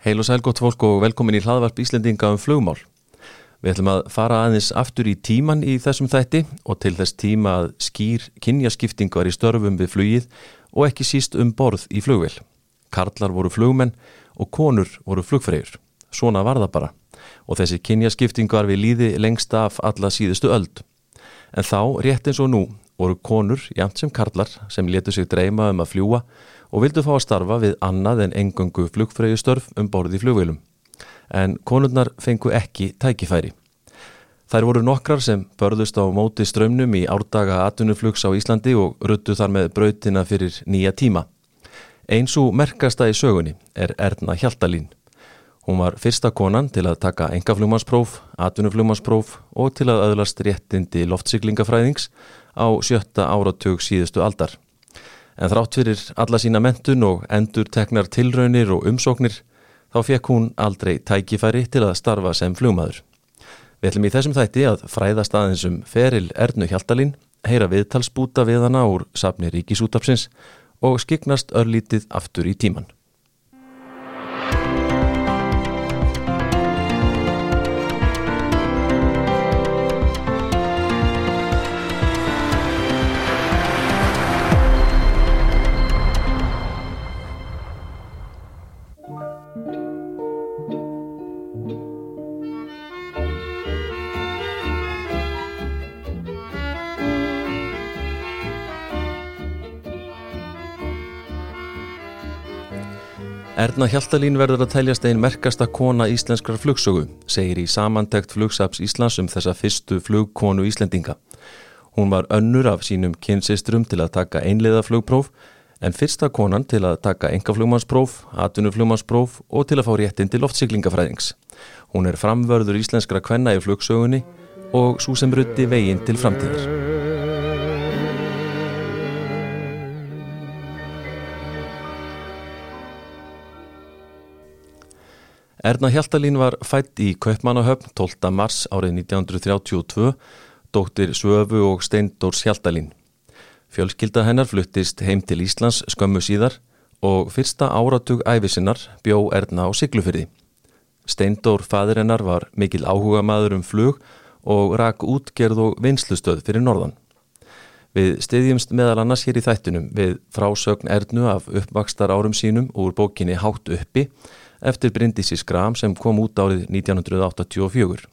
Heil og sæl gott fólk og velkomin í hlaðvarp Íslendinga um flugmál. Við ætlum að fara aðeins aftur í tíman í þessum þætti og til þess tíma að skýr kynjaskipting var í störfum við flugið og ekki síst um borð í flugvel. Karlar voru flugmenn og konur voru flugfreyjur. Svona var það bara. Og þessi kynjaskipting var við líði lengst af alla síðustu öld. En þá, rétt eins og nú, voru konur, jæmt sem karlar, sem letu sig dreyma um að fljúa og vildu fá að starfa við annað en engungu flugfreyjustörf um borði í flugveilum. En konurnar fengu ekki tækifæri. Þær voru nokkrar sem börðust á móti strömmnum í árdaga atunuflugs á Íslandi og ruttu þar með brautina fyrir nýja tíma. Eins og merkasta í sögunni er Erna Hjaltalín. Hún var fyrsta konan til að taka engaflugmannspróf, atunuflugmannspróf og til að öðlast réttindi loftsyklingafræðings á sjötta áratug síðustu aldar. En þrátt fyrir alla sína mentun og endur teknar tilraunir og umsóknir þá fekk hún aldrei tækifæri til að starfa sem flugmaður. Við ætlum í þessum þætti að fræðast aðeins um feril Ernu Hjaltalín, heyra viðtalsbúta við hana úr safni Ríkisútapsins og skiknast örlítið aftur í tíman. Erna Hjaltalín verður að teljast einn merkasta kona íslenskrar flugsögu, segir í samantekt flugsaps Íslands um þessa fyrstu flugkonu Íslendinga. Hún var önnur af sínum kynsistrum til að taka einleiða flugpróf, en fyrsta konan til að taka engaflugmannspróf, atunuflugmannspróf og til að fá réttin til loftsyklingafræðings. Hún er framvörður íslenskra kvenna í flugsögunni og svo sem rutti veginn til framtíðar. Erna Hjaltalín var fætt í Kaupmannahöfn 12. mars árið 1932, dóttir Svöfu og Steindórs Hjaltalín. Fjölskylda hennar fluttist heim til Íslands skömmu síðar og fyrsta áratug æfisinnar bjó Erna á Siglufyrði. Steindór fadir hennar var mikil áhuga maður um flug og rak útgerð og vinslustöð fyrir norðan. Við stiðjumst meðal annars hér í þættunum við frásögn Ernu af uppvakstar árum sínum úr bókinni Hátt uppi eftir Bryndísi Skram sem kom út árið 1984.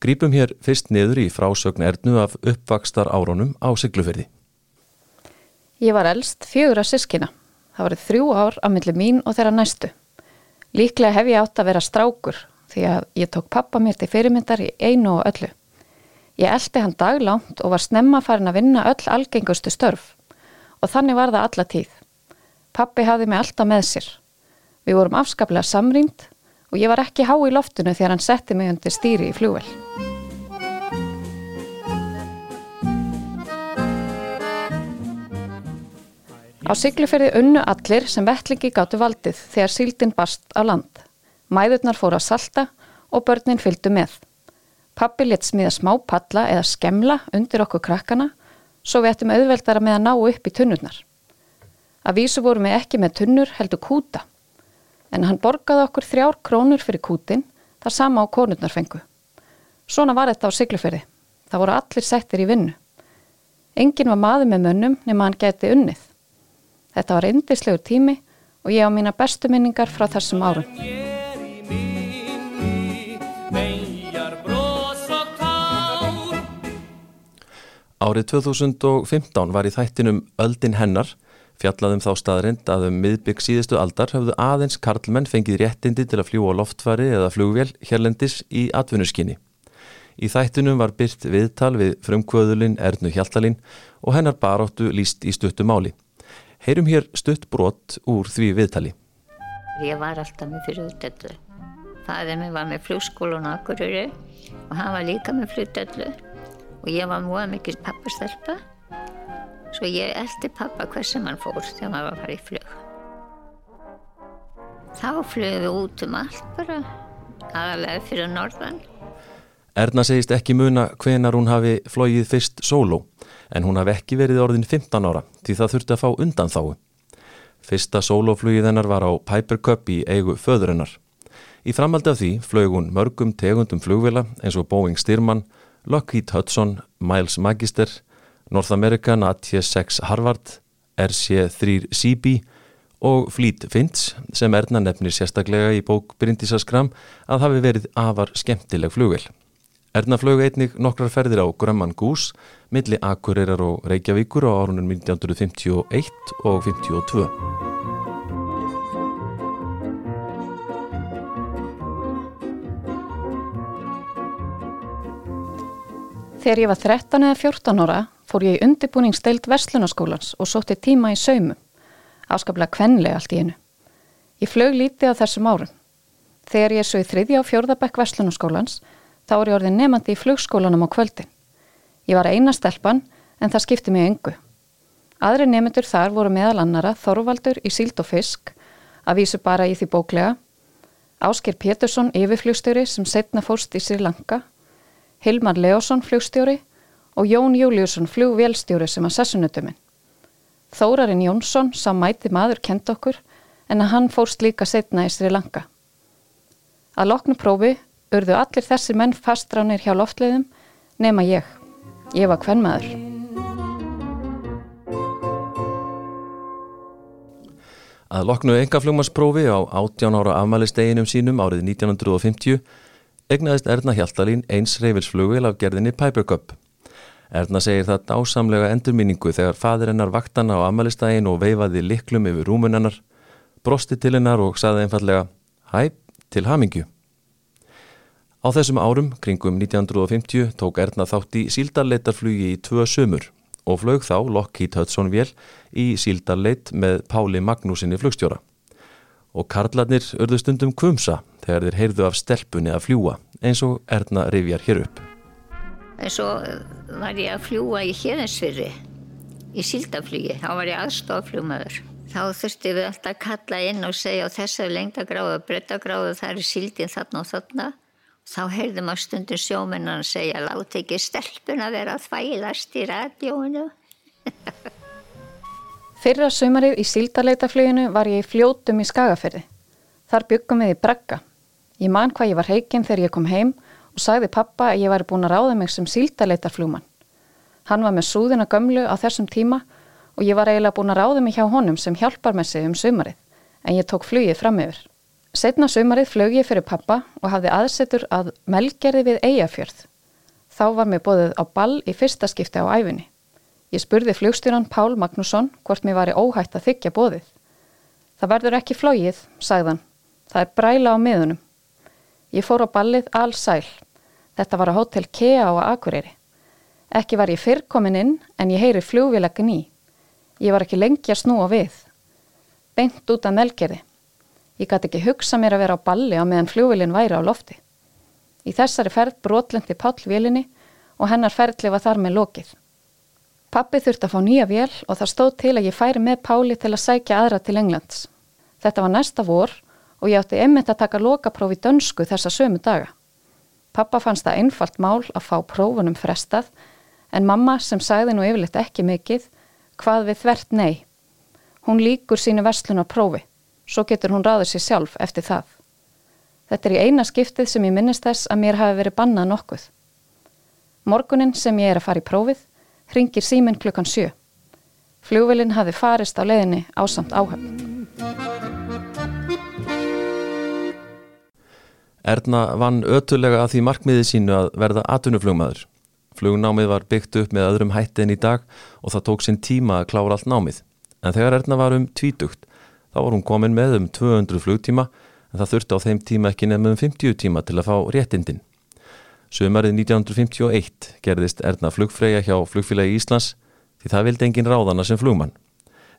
Grípum hér fyrst niður í frásögn Ernu af uppvakstar áronum á Siglufyrði. Ég var elst fjögur að sískina. Það var þrjú ár á milli mín og þeirra næstu. Líklega hef ég átt að vera strákur því að ég tók pappa mér til fyrirmyndar í einu og öllu. Ég eldi hann daglánt og var snemma farin að vinna öll algengustu störf og þannig var það alla tíð. Pappi hafði mig alltaf með sér. Við vorum afskaplega samrýnd og ég var ekki há í loftinu þegar hann setti mig undir stýri í fljóvel. Á sigluferði unnu allir sem vettlingi gáttu valdið þegar síldin barst á land. Mæðurnar fóru að salta og börnin fylgdu með. Pappi létt smíða smá palla eða skemla undir okkur krakkana svo við ættum auðveldara með að ná upp í tunnurnar. Að vísu vorum við ekki með tunnur heldur kúta en hann borgaði okkur þrjár krónur fyrir kútin þar sama á konurnar fengu. Svona var þetta á sigluferði. Það voru allir settir í vinnu. Engin var maður með mönnum nema hann geti unnið. Þetta var indislegur tími og ég á mína bestu minningar frá þessum árum. Árið 2015 var í þættinum Öldin hennar Fjallaðum þá staðrind að um miðbygg síðustu aldar höfðu aðeins karlmenn fengið réttindi til að fljúa loftfari eða flugvél hérlendis í atvinnuskinni. Í þættunum var byrt viðtal við frumkvöðulinn Ernu Hjaltalín og hennar baróttu líst í stuttu máli. Heyrum hér stutt brott úr því viðtali. Ég var alltaf með útdellu. Fæðið mér var með flugskólun á Akureyri og hann var líka með flugdellu og ég var múið mikið pappastelpa Svo ég eldi pappa hver sem hann fór þegar maður var að fara í flug. Þá flögum við út um allt bara, aðalega fyrir norðan. Erna segist ekki muna hvenar hún hafi flóið fyrst sóló, en hún hafi ekki verið orðin 15 ára því það þurfti að fá undan þáu. Fyrsta sóloflugið hennar var á Piper Cup í eigu föðurinnar. Í framhaldi af því flög hún mörgum tegundum flugvila eins og Boeing Styrman, Lockheed Hudson, Miles Magister, North American AT6 Harvard, RC3CB og Fleet Finch sem erna nefnir sérstaklega í bók Bryndísaskram að hafi verið afar skemmtileg flugvel. Erna flög einnig nokkrar ferðir á Grömman Gús, milli Akureyrar og Reykjavíkur á árunum 1951 og 1952. Þegar ég var 13 eða 14 ára fór ég í undirbúningsteild Veslunaskólans og sótti tíma í saumu. Áskaplega kvenlega allt í einu. Ég flög lítið á þessum árum. Þegar ég svo í þriðja og fjörðabekk Veslunaskólans þá er ég orðin nefandi í flugskólanum á kvöldin. Ég var eina stelpan en það skipti mig engu. Aðri nefnendur þar voru meðal annara Þorvaldur í síld og fisk, að vísu bara í því bóklega, Ásker Pétursson yfirflugstjóri sem setna fórst í Sri Lanka Hilmar Leosson flugstjóri og Jón Júliusson flugvélstjóri sem að sessunutuminn. Þórarinn Jónsson sá mæti maður kent okkur en að hann fórst líka setna í Sri Lanka. Að loknu prófi urðu allir þessi menn fastránir hjá loftleiðum nema ég. Ég var hvern maður. Að loknu engaflugmarsprófi á 18 ára afmælisteginum sínum árið 1950 egnaðist Erna Hjaltalín eins reyfilsflugil af gerðinni Piper Cup. Erna segir það dásamlega endurminningu þegar fadir hennar vaktana á amalistægin og veifaði liklum yfir rúmun hennar, brosti til hennar og saði einfallega Hæ, til hamingju. Á þessum árum, kringum 1950, tók Erna þátt í síldarleitarflugi í tvö sömur og flög þá Lockheed Hudson vél í síldarleit með Páli Magnúsinni flugstjóra og karlarnir urðu stundum kvumsa þegar þeir heyrðu af stelpunni að fljúa eins og Erna rifjar hér upp. En svo var ég að fljúa í hérðinsfyrri í síldaflugi, þá var ég aðstoflugmaður. Þá þurfti við alltaf að kalla inn og segja á þessari lengdagráðu brettagráðu það er síldin þarna og þarna. Þá heyrðum að stundum sjómennan segja láti ekki stelpun að vera að þvælast í radjóinu. Fyrra sömarið í síldarleitafluginu var ég í fljótum í Skagaferði. Þar byggum við í bregga. Ég man hvað ég var heikinn þegar ég kom heim og sagði pappa að ég væri búin að ráða mig sem síldarleitarflugmann. Hann var með súðina gömlu á þessum tíma og ég var eiginlega búin að ráða mig hjá honum sem hjálpar með sig um sömarið, en ég tók flugið fram yfir. Setna sömarið flög ég fyrir pappa og hafði aðsetur að melgerði við eigafjörð. Þá var mér bóðið á ball í fyrsta skipti á æfinni. Ég spurði flugstjóran Pál Magnússon hvort mér var í óhætt að þykja bóðið. Það verður ekki flógið, sagðan. Það er bræla á miðunum. Ég fór á ballið allsæl. Þetta var á hótel Kea á Akureyri. Ekki var ég fyrr komin inn en ég heyri flugvilegin í. Ég var ekki lengi að snúa við. Beint út af melgerði. Ég gæti ekki hugsa mér að vera á balli á meðan flugvilin væri á lofti. Í þessari ferð brotlendi Pállvílinni og hennar ferðli var þar með lokið. Pappi þurfti að fá nýja vél og það stóð til að ég færi með Páli til að sækja aðra til Englands. Þetta var næsta vor og ég átti einmitt að taka lokaprófi dönsku þessa sömu daga. Pappa fannst það einfalt mál að fá prófunum frestað en mamma sem sagði nú yfirleitt ekki mikið hvað við þvert nei. Hún líkur sínu verslunar prófi, svo getur hún ráður sér sjálf eftir það. Þetta er í eina skiptið sem ég minnist þess að mér hafi verið bannað nokkuð. Morgunin sem ég er að fara í prófið ringir síminn klukkan sjö. Fljóvelin hafi farist á leðinni á samt áhöfn. Erna vann ötulega að því markmiði sínu að verða atvinnuflugmaður. Flugnámið var byggt upp með öðrum hætti en í dag og það tók sinn tíma að klára allt námið. En þegar Erna var um tvítugt, þá var hún komin með um 200 flugtíma en það þurfti á þeim tíma ekki nefnum 50 tíma til að fá réttindin. Sumarið 1951 gerðist Erna flugfreyja hjá flugfélagi Íslands því það vildi engin ráðana sem flugmann.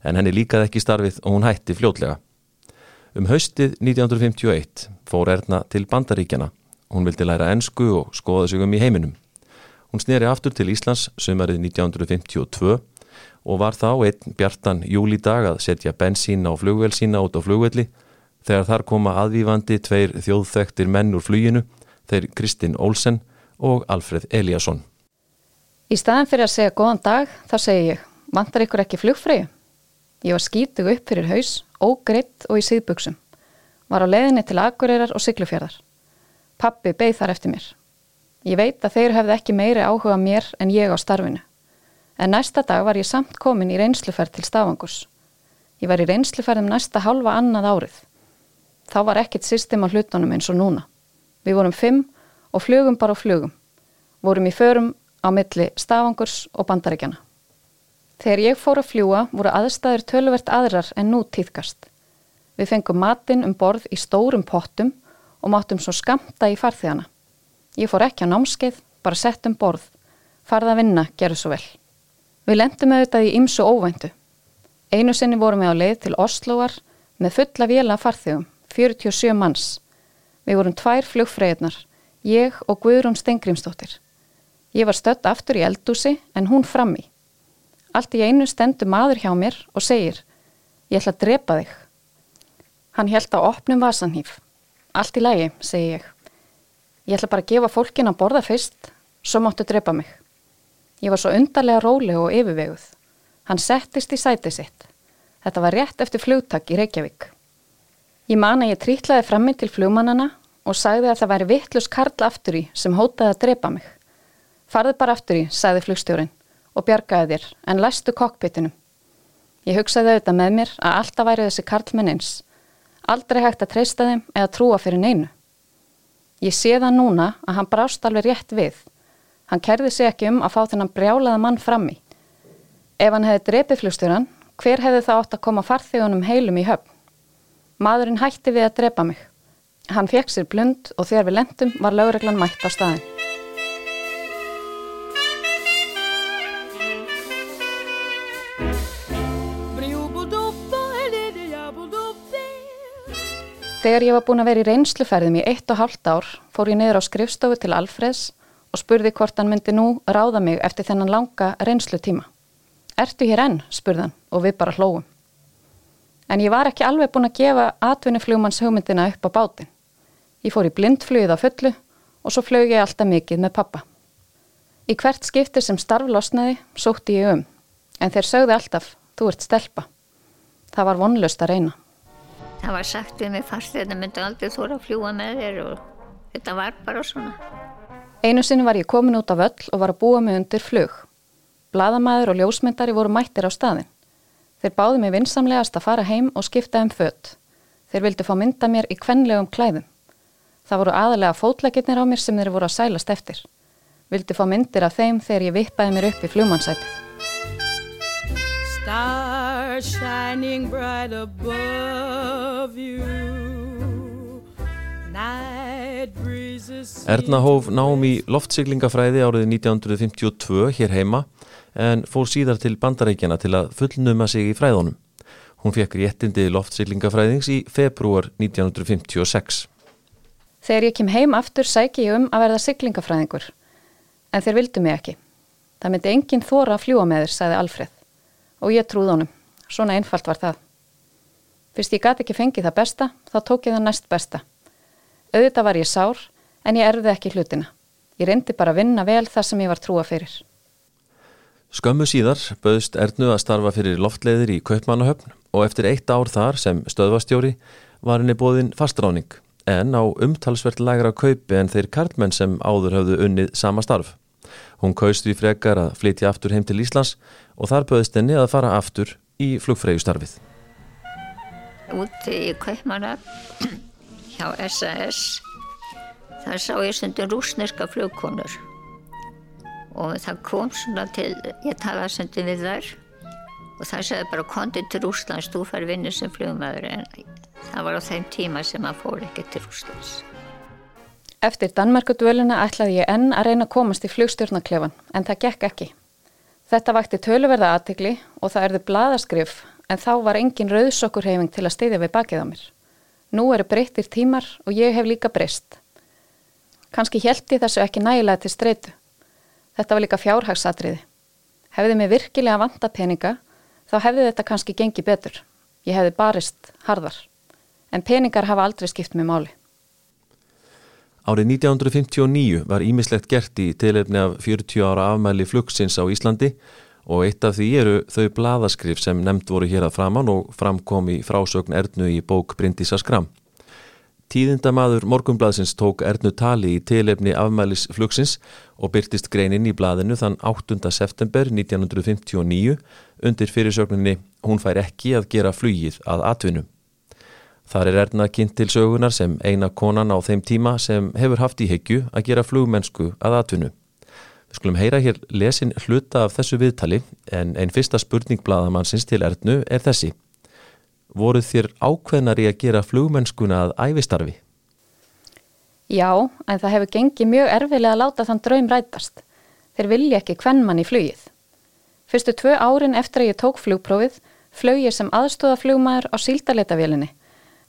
En henni líkaði ekki starfið og hún hætti fljótlega. Um haustið 1951 fór Erna til Bandaríkjana. Hún vildi læra ennsku og skoða sig um í heiminum. Hún sneri aftur til Íslands sumarið 1952 og var þá einn bjartan júlidag að setja bensín á flugvel sína út á flugvelli þegar þar koma aðvífandi tveir þjóðþektir menn úr fluginu þeir Kristinn Olsen og Alfred Ég var skítug upp fyrir haus, ógreitt og í síðbuksum. Var á leðinni til Akureyrar og Siglufjörðar. Pappi beigð þar eftir mér. Ég veit að þeir hefði ekki meiri áhuga mér en ég á starfinu. En næsta dag var ég samt komin í reynsluferð til Stafangurs. Ég var í reynsluferðum næsta halva annað árið. Þá var ekkit system á hlutunum eins og núna. Við vorum fimm og flugum bara á flugum. Vorum í förum á milli Stafangurs og Bandaríkjana. Þegar ég fór að fljúa voru aðstæður töluvert aðrar en nú týðkast. Við fengum matinn um borð í stórum pottum og máttum svo skamta í farþíðana. Ég fór ekki á námskeið, bara sett um borð. Farða að vinna, gerðu svo vel. Við lendum auðvitað í ymsu óvæntu. Einu sinni vorum við á leið til Osloar með fulla vila farþíðum, 47 manns. Við vorum tvær flugfræðnar, ég og Guðrún Stengrimsdóttir. Ég var stött aftur í eldúsi en hún frammi. Allt í einu stendur maður hjá mér og segir Ég ætla að drepa þig. Hann held á opnum vasanhýf. Allt í lægi, segi ég. Ég ætla bara að gefa fólkin að borða fyrst, svo máttu drepa mig. Ég var svo undarlega róleg og yfirveguð. Hann settist í sætið sitt. Þetta var rétt eftir flugtak í Reykjavík. Ég man að ég trítlaði frammi til flugmannana og sagði að það væri vittlust karl aftur í sem hótaði að drepa mig. Farði bara aftur í, sagði flugstjórin og bjargaði þér en læstu kokpitinum. Ég hugsaði auðvitað með mér að alltaf væri þessi karlmenn eins. Aldrei hægt að treysta þeim eða trúa fyrir neinu. Ég sé það núna að hann brást alveg rétt við. Hann kerði sig ekki um að fá þennan brjálaða mann frammi. Ef hann hefði drepið flugstjóran, hver hefði það átt að koma farþjónum heilum í höfn? Maðurinn hætti við að drepa mig. Hann fekk sér blund og þegar við lendum var lögreglan mætt á staðin. Þegar ég var búin að vera í reynsluferðum í eitt og halvt ár fór ég niður á skrifstofu til Alfreds og spurði hvort hann myndi nú ráða mig eftir þennan langa reynslutíma. Ertu hér enn? spurðan og við bara hlóum. En ég var ekki alveg búin að gefa atvinnuflugmanns hugmyndina upp á bátin. Ég fór í blindflugið á fullu og svo flög ég alltaf mikið með pappa. Í hvert skiptir sem starflosnaði sótti ég um, en þeir sögði alltaf, þú ert stelpa. Það var vonlust að reyna það var sagt við mig fast þetta myndi aldrei þóra að fljúa með þér og þetta var bara svona. Einu sinni var ég komin út af öll og var að búa mig undir flug. Bladamæður og ljósmyndari voru mættir á staðin. Þeir báði mig vinsamlegast að fara heim og skipta um fött. Þeir vildi fá mynda mér í kvenlegum klæðum. Það voru aðalega fótleginnir á mér sem þeir voru að sælast eftir. Vildi fá myndir af þeim þegar ég vippaði mér upp í flugmannsætið. Stars shining bright above you Erna hóf nám í loftsyklingafræði árið 1952 hér heima en fór síðar til bandarækjana til að fullnuma sig í fræðunum. Hún fekk réttindi loftsyklingafræðings í februar 1956. Þegar ég kem heim aftur sæki ég um að verða syklingafræðingur en þeir vildu mig ekki. Það myndi enginn þóra að fljúa með þér, sagði Alfred og ég trúð honum. Svona einfalt var það. Fyrst ég gæti ekki fengið það besta, þá tók ég það næst besta. Auðvitað var ég sár, en ég erði ekki hlutina. Ég reyndi bara að vinna vel það sem ég var trúa fyrir. Skömmu síðar böðst Ernu að starfa fyrir loftleiðir í Kaupmannahöfn og eftir eitt ár þar sem stöðvastjóri var henni bóðin fastráning en á umtalsvert lagra kaupi en þeir karlmenn sem áður hafðu unnið sama starf. Hún kaust því frekar að flytja aftur heim til Íslands og þar böðist henni að fara aftur í flugfrægjustarfið. Úti í Kaupmanna hjá SAS þar sá ég sundin rúsneska flugkonur og það kom svona til, ég talaði sundin við þær og það segði bara kontið til Rúslands, þú fær vinni sem flugmaður en það var á þeim tíma sem maður fór ekki til Rúslands. Eftir Danmerkudvöluna ætlaði ég enn að reyna að komast í flugstjórnaklefan en það gekk ekki. Þetta vakti töluverða aðtikli og það erði bladaskrif en þá var engin rauðsokkurhefing til að steyðja við bakið á mér. Nú eru breyttir tímar og ég hef líka breyst. Kanski ég þessu ekki nægilega til streytu. Þetta var líka fjárhagsatriði. Hefði mig virkilega vanta peninga þá hefði þetta kannski gengið betur. Ég hefði barist harðar. En peningar hafa aldrei skipt með máli. Árið 1959 var ímislegt gert í tilefni af 40 ára afmæli flugsins á Íslandi og eitt af því eru þau bladaskrif sem nefnd voru hér að framann og framkom í frásögn Ernu í bók Bryndísa Skram. Tíðindamaður Morgumbladsins tók Ernu tali í tilefni afmælisflugsins og byrtist greinin í bladinu þann 8. september 1959 undir fyrirsögninni Hún fær ekki að gera flugið að atvinnu. Þar er Erna kynnt til sögunar sem eina konan á þeim tíma sem hefur haft í hegju að gera flugmennsku að atvinnu. Við skulum heyra hér lesin hluta af þessu viðtali en einn fyrsta spurning bladamannsins til Ernu er þessi. Voruð þér ákveðnar í að gera flugmennskuna að æfistarfi? Já, en það hefur gengið mjög erfilega að láta þann draum rætast. Þeir vilja ekki hvern mann í flugið. Fyrstu tvö árin eftir að ég tók flugprófið flög ég sem aðstóða flugmaður á síldarleitavélinni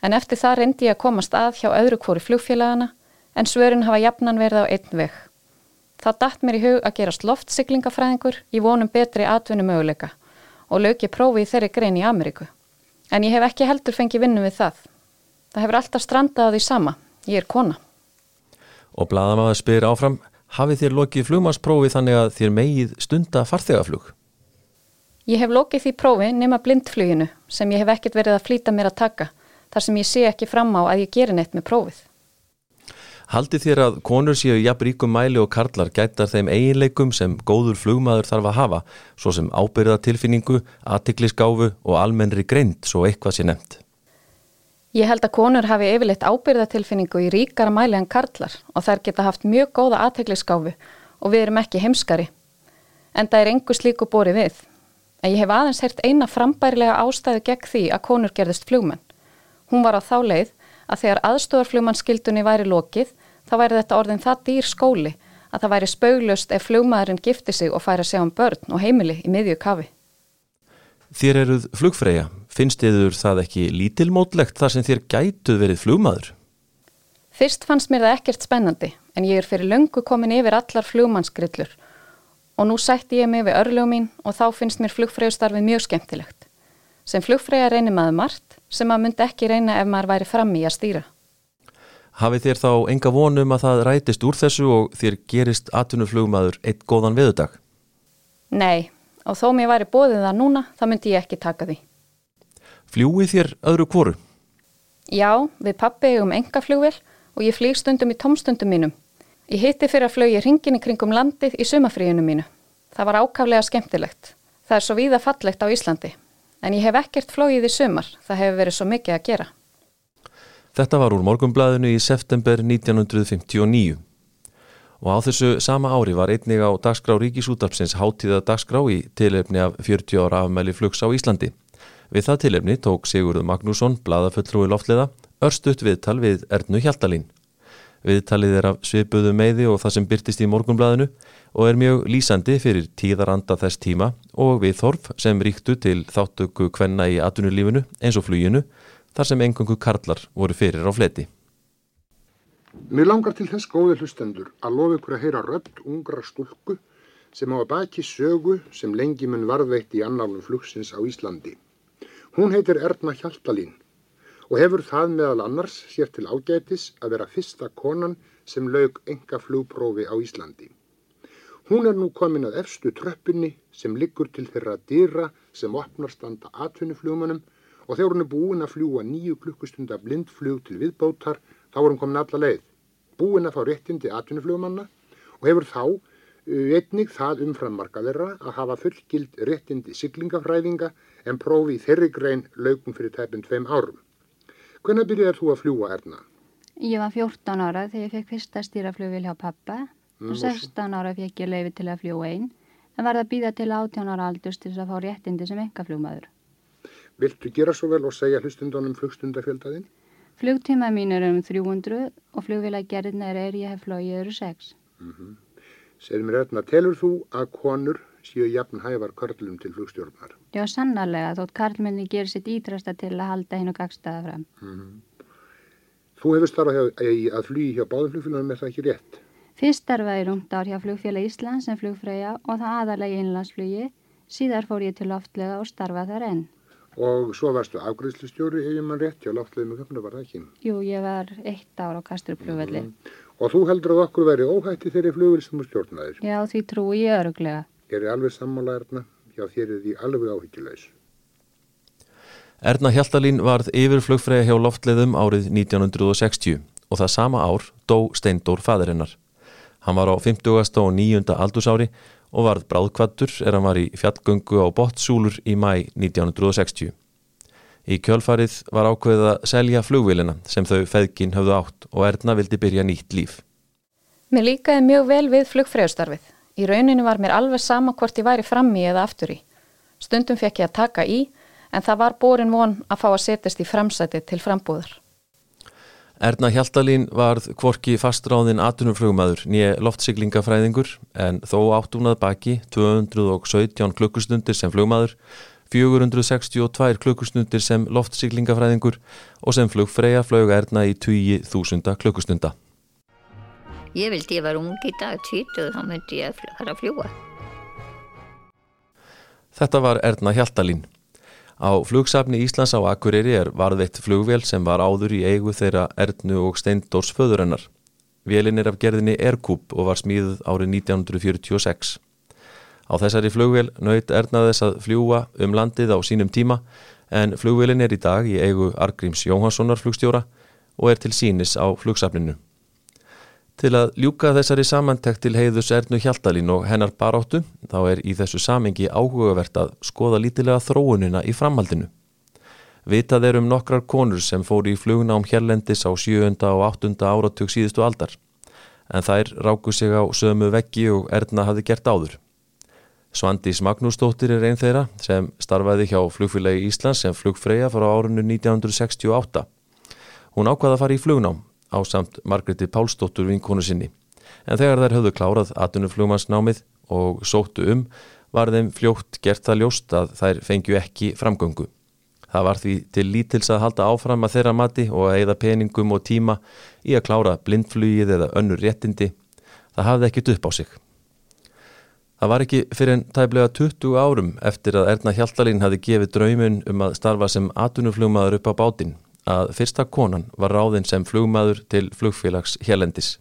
en eftir það reyndi ég að komast að hjá öðru kvóri flugfélagana en svörin hafa jafnan verið á einn veg. Það dætt mér í hug að gerast loftsyklingafræðingur í vonum betri atvinnu möguleika og lög ég prófi í þeirri grein í Ameríku. En ég hef ekki heldur fengið vinnu við það. Það hefur alltaf strandað á því sama. Ég er kona. Og bladamaður spyr áfram, hafið þér lokið flugmannsprófi þannig að þér megið stunda farþegaflug? Ég hef lokið því prófi nema blindfluginu sem ég hef ekkert verið að flýta mér að taka þar sem ég sé ekki fram á að ég gerir neitt með prófið. Haldi þér að konur séu jafn ríkum mæli og karlar gætar þeim eiginleikum sem góður flugmaður þarf að hafa, svo sem ábyrðatilfinningu, aðtiklisgáfu og almennri greint, svo eitthvað sé nefnt? Ég held að konur hafi yfirleitt ábyrðatilfinningu í ríkara mæli en karlar og þær geta haft mjög góða aðtiklisgáfu og við erum ekki heimskari. En það er engu slíku bóri við. En ég hef aðeins heyrt eina frambærilega ástæðu gegn því að konur gerðist flugmenn. Hún var á þá leið að þegar aðstofarflugmannskildunni væri lokið þá væri þetta orðin það dýr skóli að það væri spauglust ef flugmaðurinn gifti sig og færi að segja um börn og heimili í miðju kafi. Þér eruð flugfreyja. Finnst yfir það ekki lítilmótlegt þar sem þér gætuð verið flugmaður? Fyrst fannst mér það ekkert spennandi en ég er fyrir löngu komin yfir allar flugmannsgrillur og nú sætti ég mig við örlugum mín og þá finnst mér flugfreyjustarfið mjög skemmtilegt. Sem flugfreyja reynir maður margt sem maður myndi ekki reyna ef maður væri fram í að stýra. Hafið þér þá enga vonum að það rætist úr þessu og þér gerist atvinnuflugmaður eitt góðan veðudag? Nei, og þó mér væri bóðið það núna, þá myndi ég ekki taka því. Fljúið þér öðru kvoru? Já, við pappi um enga flugvel og ég flýg stundum í tómstundum mínum. Ég hitti fyrir að flögi ringin í kringum landið í sumafríinu mínu. Það var ákaflega skemmtilegt. Það er svo víða fallegt á Íslandi en ég hef ekkert flóið í sumar, það hefur verið svo mikið að gera. Þetta var úr morgumblæðinu í september 1959 og á þessu sama ári var einnig á dagskrá Ríkisútarpsins hátíða dagskrá í tilefni af 40 ára afmæli flugs á Íslandi. Við það tilefni tók Sigurður Magnússon, bladaföllrúi loftleða, örstuðt viðtal við Erdnu Hjaltalín. Viðtalið er af svipuðu meiði og það sem byrtist í morgunblæðinu og er mjög lýsandi fyrir tíðaranda þess tíma og við þorf sem ríktu til þáttöku kvenna í atunulífinu eins og fluginu þar sem engungu karlar voru fyrir á fleti. Mér langar til þess góði hlustendur að lofa ykkur að heyra rödd ungra stúlku sem á að baki sögu sem lengi mun varðveitt í annálum flugsins á Íslandi. Hún heitir Erna Hjaltalín og hefur það meðal annars sér til ágætis að vera fyrsta konan sem laug enga flugprófi á Íslandi. Hún er nú komin að efstu tröppinni sem liggur til þeirra dýra sem opnar standa atvinnuflugmanum og þegar hún er búin að fljúa nýju klukkustunda blindflug til viðbótar þá er hún komin alla leið. Búin að fá réttindi atvinnuflugmanna og hefur þá einnig það umframmarka þeirra að hafa fullgild réttindi syklingafræðinga en prófi í þeirri grein laugum fyrir tæpinn tveim árum. Hvernig byrjaði þú að fljúa, Erna? Ég var 14 ára þegar ég fekk fyrsta stýraflugvil hjá pappa mm, og 16 ára fekk ég leiði til að fljúa einn en var það býða til 18 ára aldurs til þess að fá réttindi sem enga fljúmaður. Viltu gera svo vel og segja hlustundunum flugstundafjöldaðinn? Flugtíma mín er um 300 og flugvilagerðina er ég hef flóið eru 6. Mm -hmm. Segð mér Erna, telur þú að konur séu jafn hævar körlum til flugstjórnar. Já, sannarlega, þótt karlmenni gerir sitt ítrasta til að halda hinn og gagstaða fram. Mm -hmm. Þú hefur starfað að flugi hjá báðumflugfélagum, er það ekki rétt? Fyrst starfaði rúmt ár hjá flugfélag Íslands sem flugfræja og það aðalega í innlandsflugi. Síðar fór ég til loftlega og starfað þar enn. Og svo varstu afgriðslustjóri, ef ég mann rétt, hjá loftlega með köpna, var það ekki? Jú, ég var eitt ár á Kastrupflugvelli. Mm -hmm. Og þú heldur að okkur veri óhætti þeirri flugvel sem þú stjórnaðir? Já, því trúi ég öruglega er alveg sammála erna. Já, þér er því alveg áhyggjulegs. Erna Hjaltalín varð yfirflugfræði hjá loftleðum árið 1960 og það sama ár dó Steindór fæðirinnar. Hann var á 50. og 9. aldursári og varð bráðkvattur er hann var í fjallgöngu á Bottsúlur í mæ 1960. Í kjölfarið var ákveðið að selja flugvilina sem þau feðgin höfðu átt og Erna vildi byrja nýtt líf. Mér líkaði mjög vel við flugfræðustarfið. Í rauninu var mér alveg sama hvort ég væri frammi eða aftur í. Stundum fekk ég að taka í en það var borin von að fá að setjast í framsæti til frambúðar. Erna Hjaltalín varð kvorki fastráðin atunumflugmaður nýje loftsyklingafræðingur en þó áttunað baki 217 klukkustundir sem flugmaður, 462 klukkustundir sem loftsyklingafræðingur og sem flugfreyja flög Erna í 20.000 klukkustunda. Ég vildi ég var ung í dag, 20, þá myndi ég fara að fljúa. Þetta var Erna Hjaltalín. Á flugsafni Íslands á Akureyri er varðveitt flugvél sem var áður í eigu þeirra Ernu og Steindors föðurennar. Vélin er af gerðinni Aircoup og var smíðuð árið 1946. Á þessari flugvél nöyt Erna þess að fljúa um landið á sínum tíma en flugvélin er í dag í eigu Argríms Jóhanssonar flugstjóra og er til sínis á flugsafninu. Til að ljúka þessari samantekt til heiðus Ernu Hjaltalín og hennar baráttu þá er í þessu samengi áhugavert að skoða lítilega þróunina í framhaldinu. Vitað er um nokkrar konur sem fóri í flugna um hérlendis á 7. og 8. áratug síðustu aldar en þær ráku sig á sömu veggi og Erna hafi gert áður. Svandís Magnúsdóttir er einn þeirra sem starfaði hjá flugfélagi Íslands sem flugfreyja frá árunnu 1968. Hún ákvaða að fara í flugnám á samt Margreti Pálsdóttur vinkonu sinni. En þegar þær höfðu klárað atunuflugmannsnámið og sóttu um var þeim fljótt gert það ljóst að þær fengju ekki framgöngu. Það var því til lítils að halda áfram að þeirra mati og að eigða peningum og tíma í að klára blindflugið eða önnur réttindi. Það hafði ekkit upp á sig. Það var ekki fyrir en tæplega 20 árum eftir að Erna Hjaltalín hafi gefið draumun um að starfa sem atunuflugmaður upp á bátinn að fyrsta konan var ráðinn sem flugmaður til flugfélags Hjellendis.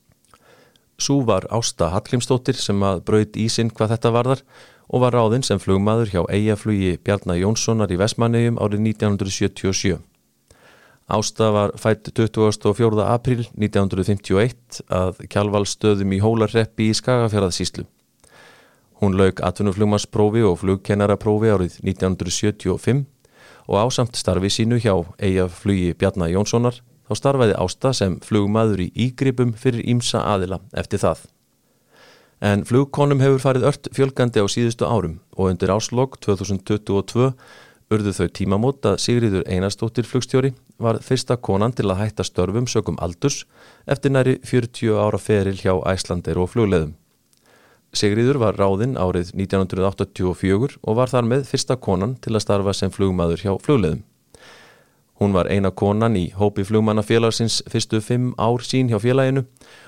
Sú var Ásta Hallgrímsdóttir sem að braut í sinn hvað þetta varðar og var ráðinn sem flugmaður hjá eigaflugi Bjarnar Jónssonar í Vestmannegjum árið 1977. Ásta var fætt 24. april 1951 að kjálvalstöðum í Hólarreppi í Skagafjörðarsíslu. Hún lauk atvinnuflugmannsprófi og flugkennaraprófi árið 1975 og ásamt starfi sínu hjá eigaflugi Bjarnar Jónssonar þá starfaði Ásta sem flugmaður í ígripum fyrir ímsa aðila eftir það. En flugkonum hefur farið ört fjölgandi á síðustu árum og undir áslokk 2022 urðu þau tímamót að Sigriður Einarstóttir flugstjóri var fyrsta konan til að hætta störfum sögum aldurs eftir næri 40 ára feril hjá æslandir og flugleðum. Sigriður var ráðinn árið 1984 og var þar með fyrsta konan til að starfa sem flugmaður hjá flugleðum. Hún var eina konan í hópi flugmannafélagsins fyrstu fimm ár sín hjá félaginu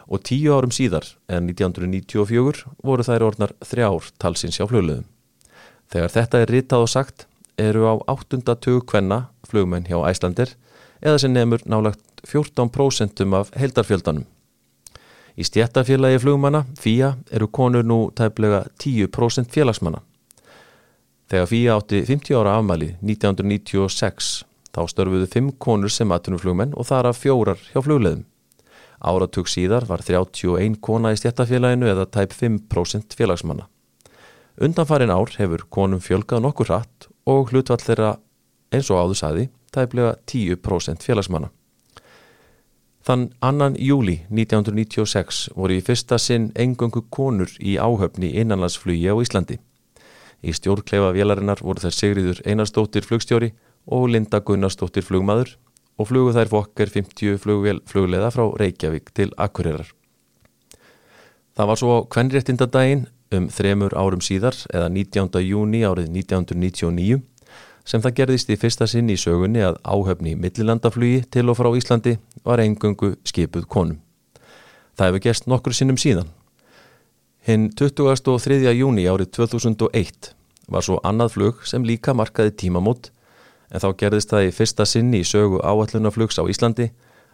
og tíu árum síðar en 1994 voru þær orðnar þrjár talsins hjá flugleðum. Þegar þetta er ritað og sagt eru á 8. tög kvenna flugmenn hjá Æslandir eða sem nefnur nálagt 14% af heldarfjöldanum. Í stjættafélagi flugmanna, FIA, eru konur nú tæplega 10% félagsmanna. Þegar FIA átti 50 ára afmæli 1996 þá störfuðu 5 konur sem aðtunumflugmenn og þar af fjórar hjá flugleðum. Áratug síðar var 31 kona í stjættafélaginu eða tæp 5% félagsmanna. Undanfarin ár hefur konum fjölgað nokkur hratt og hlutvall þeirra eins og áður saði tæplega 10% félagsmanna. Þann annan júli 1996 voru í fyrsta sinn engöngu konur í áhöfni innanlandsflugi á Íslandi. Í stjórnkleifa vélarinnar voru þær Sigriður Einarstóttir flugstjóri og Linda Gunnarstóttir flugmaður og flugu þær fokker 50 flugvél flugleða frá Reykjavík til Akureyrar. Það var svo kvenréttindadaginn um þremur árum síðar eða 19. júni árið 1999 sem það gerðist í fyrsta sinn í sögunni að áhöfni millilandaflugi til og frá Íslandi var engungu skipuð konum. Það hefur gerst nokkur sinnum síðan. Hinn 23. júni árið 2001 var svo annað flug sem líka markaði tímamót en þá gerðist það í fyrsta sinni í sögu áallunaflugs á Íslandi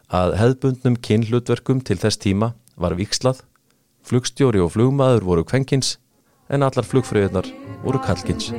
að hefðbundnum kynhlutverkum til þess tíma var vikslað, flugstjóri og flugmaður voru kvenkins en allar flugfröðunar voru kalkins.